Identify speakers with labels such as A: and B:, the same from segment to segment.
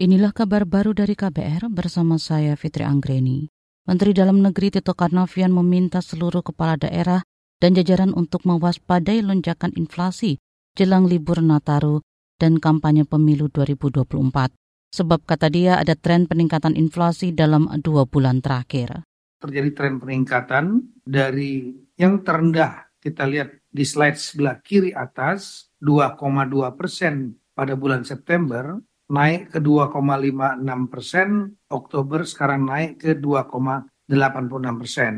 A: Inilah kabar baru dari KBR bersama saya Fitri Anggreni. Menteri Dalam Negeri Tito Karnavian meminta seluruh kepala daerah dan jajaran untuk mewaspadai lonjakan inflasi jelang libur Nataru dan kampanye pemilu 2024. Sebab kata dia ada tren peningkatan inflasi dalam dua bulan terakhir.
B: Terjadi tren peningkatan dari yang terendah kita lihat di slide sebelah kiri atas 2,2 persen pada bulan September naik ke 2,56 persen, Oktober sekarang naik ke 2,86 persen.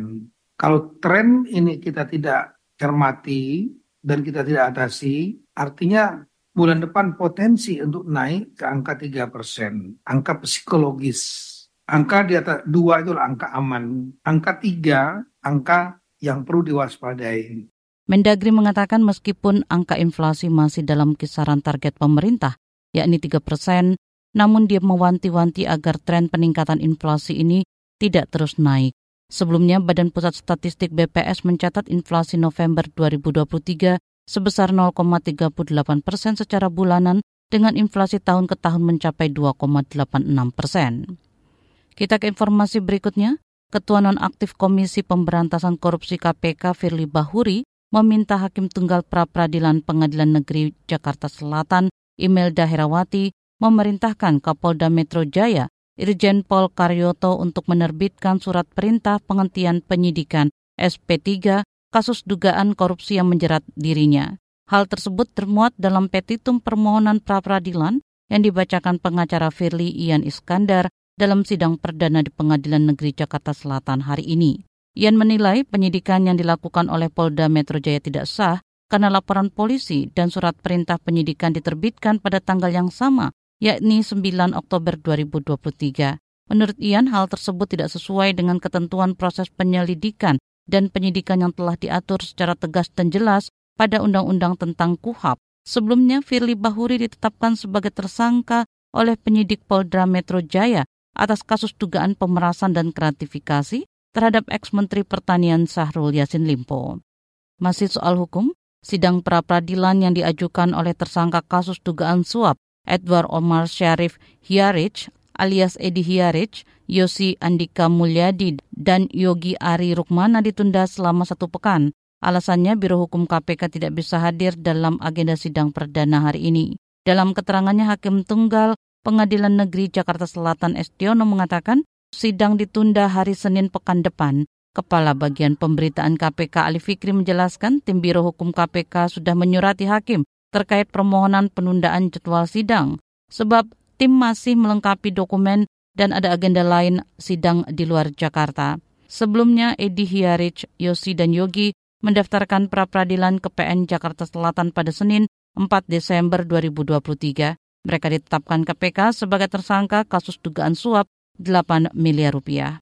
B: Kalau tren ini kita tidak cermati dan kita tidak atasi, artinya bulan depan potensi untuk naik ke angka 3 persen. Angka psikologis. Angka di atas 2 itu angka aman. Angka 3, angka yang perlu diwaspadai.
A: Mendagri mengatakan meskipun angka inflasi masih dalam kisaran target pemerintah, yakni 3 persen, namun dia mewanti-wanti agar tren peningkatan inflasi ini tidak terus naik. Sebelumnya, Badan Pusat Statistik BPS mencatat inflasi November 2023 sebesar 0,38 persen secara bulanan dengan inflasi tahun ke tahun mencapai 2,86 persen. Kita ke informasi berikutnya. Ketua Nonaktif Komisi Pemberantasan Korupsi KPK Firly Bahuri meminta Hakim Tunggal Pra Peradilan Pengadilan Negeri Jakarta Selatan Imelda Herawati memerintahkan Kapolda Metro Jaya Irjen Pol Karyoto untuk menerbitkan surat perintah penghentian penyidikan SP3 kasus dugaan korupsi yang menjerat dirinya. Hal tersebut termuat dalam petitum permohonan pra-peradilan yang dibacakan pengacara Firly Ian Iskandar dalam sidang perdana di Pengadilan Negeri Jakarta Selatan hari ini. Ian menilai penyidikan yang dilakukan oleh Polda Metro Jaya tidak sah karena laporan polisi dan surat perintah penyidikan diterbitkan pada tanggal yang sama, yakni 9 Oktober 2023. Menurut Ian, hal tersebut tidak sesuai dengan ketentuan proses penyelidikan dan penyidikan yang telah diatur secara tegas dan jelas pada Undang-Undang tentang KUHAP. Sebelumnya, Firly Bahuri ditetapkan sebagai tersangka oleh penyidik Polda Metro Jaya atas kasus dugaan pemerasan dan gratifikasi terhadap eks-Menteri Pertanian Sahrul Yassin Limpo. Masih soal hukum, sidang pra-peradilan yang diajukan oleh tersangka kasus dugaan suap Edward Omar Syarif Hiarich alias Edi Hiarich, Yosi Andika Mulyadi, dan Yogi Ari Rukmana ditunda selama satu pekan. Alasannya Biro Hukum KPK tidak bisa hadir dalam agenda sidang perdana hari ini. Dalam keterangannya Hakim Tunggal Pengadilan Negeri Jakarta Selatan Estiono mengatakan sidang ditunda hari Senin pekan depan Kepala Bagian Pemberitaan KPK Ali Fikri menjelaskan tim Biro Hukum KPK sudah menyurati hakim terkait permohonan penundaan jadwal sidang sebab tim masih melengkapi dokumen dan ada agenda lain sidang di luar Jakarta. Sebelumnya Edi Hiarich, Yosi dan Yogi mendaftarkan pra-peradilan ke PN Jakarta Selatan pada Senin 4 Desember 2023. Mereka ditetapkan KPK sebagai tersangka kasus dugaan suap 8 miliar rupiah.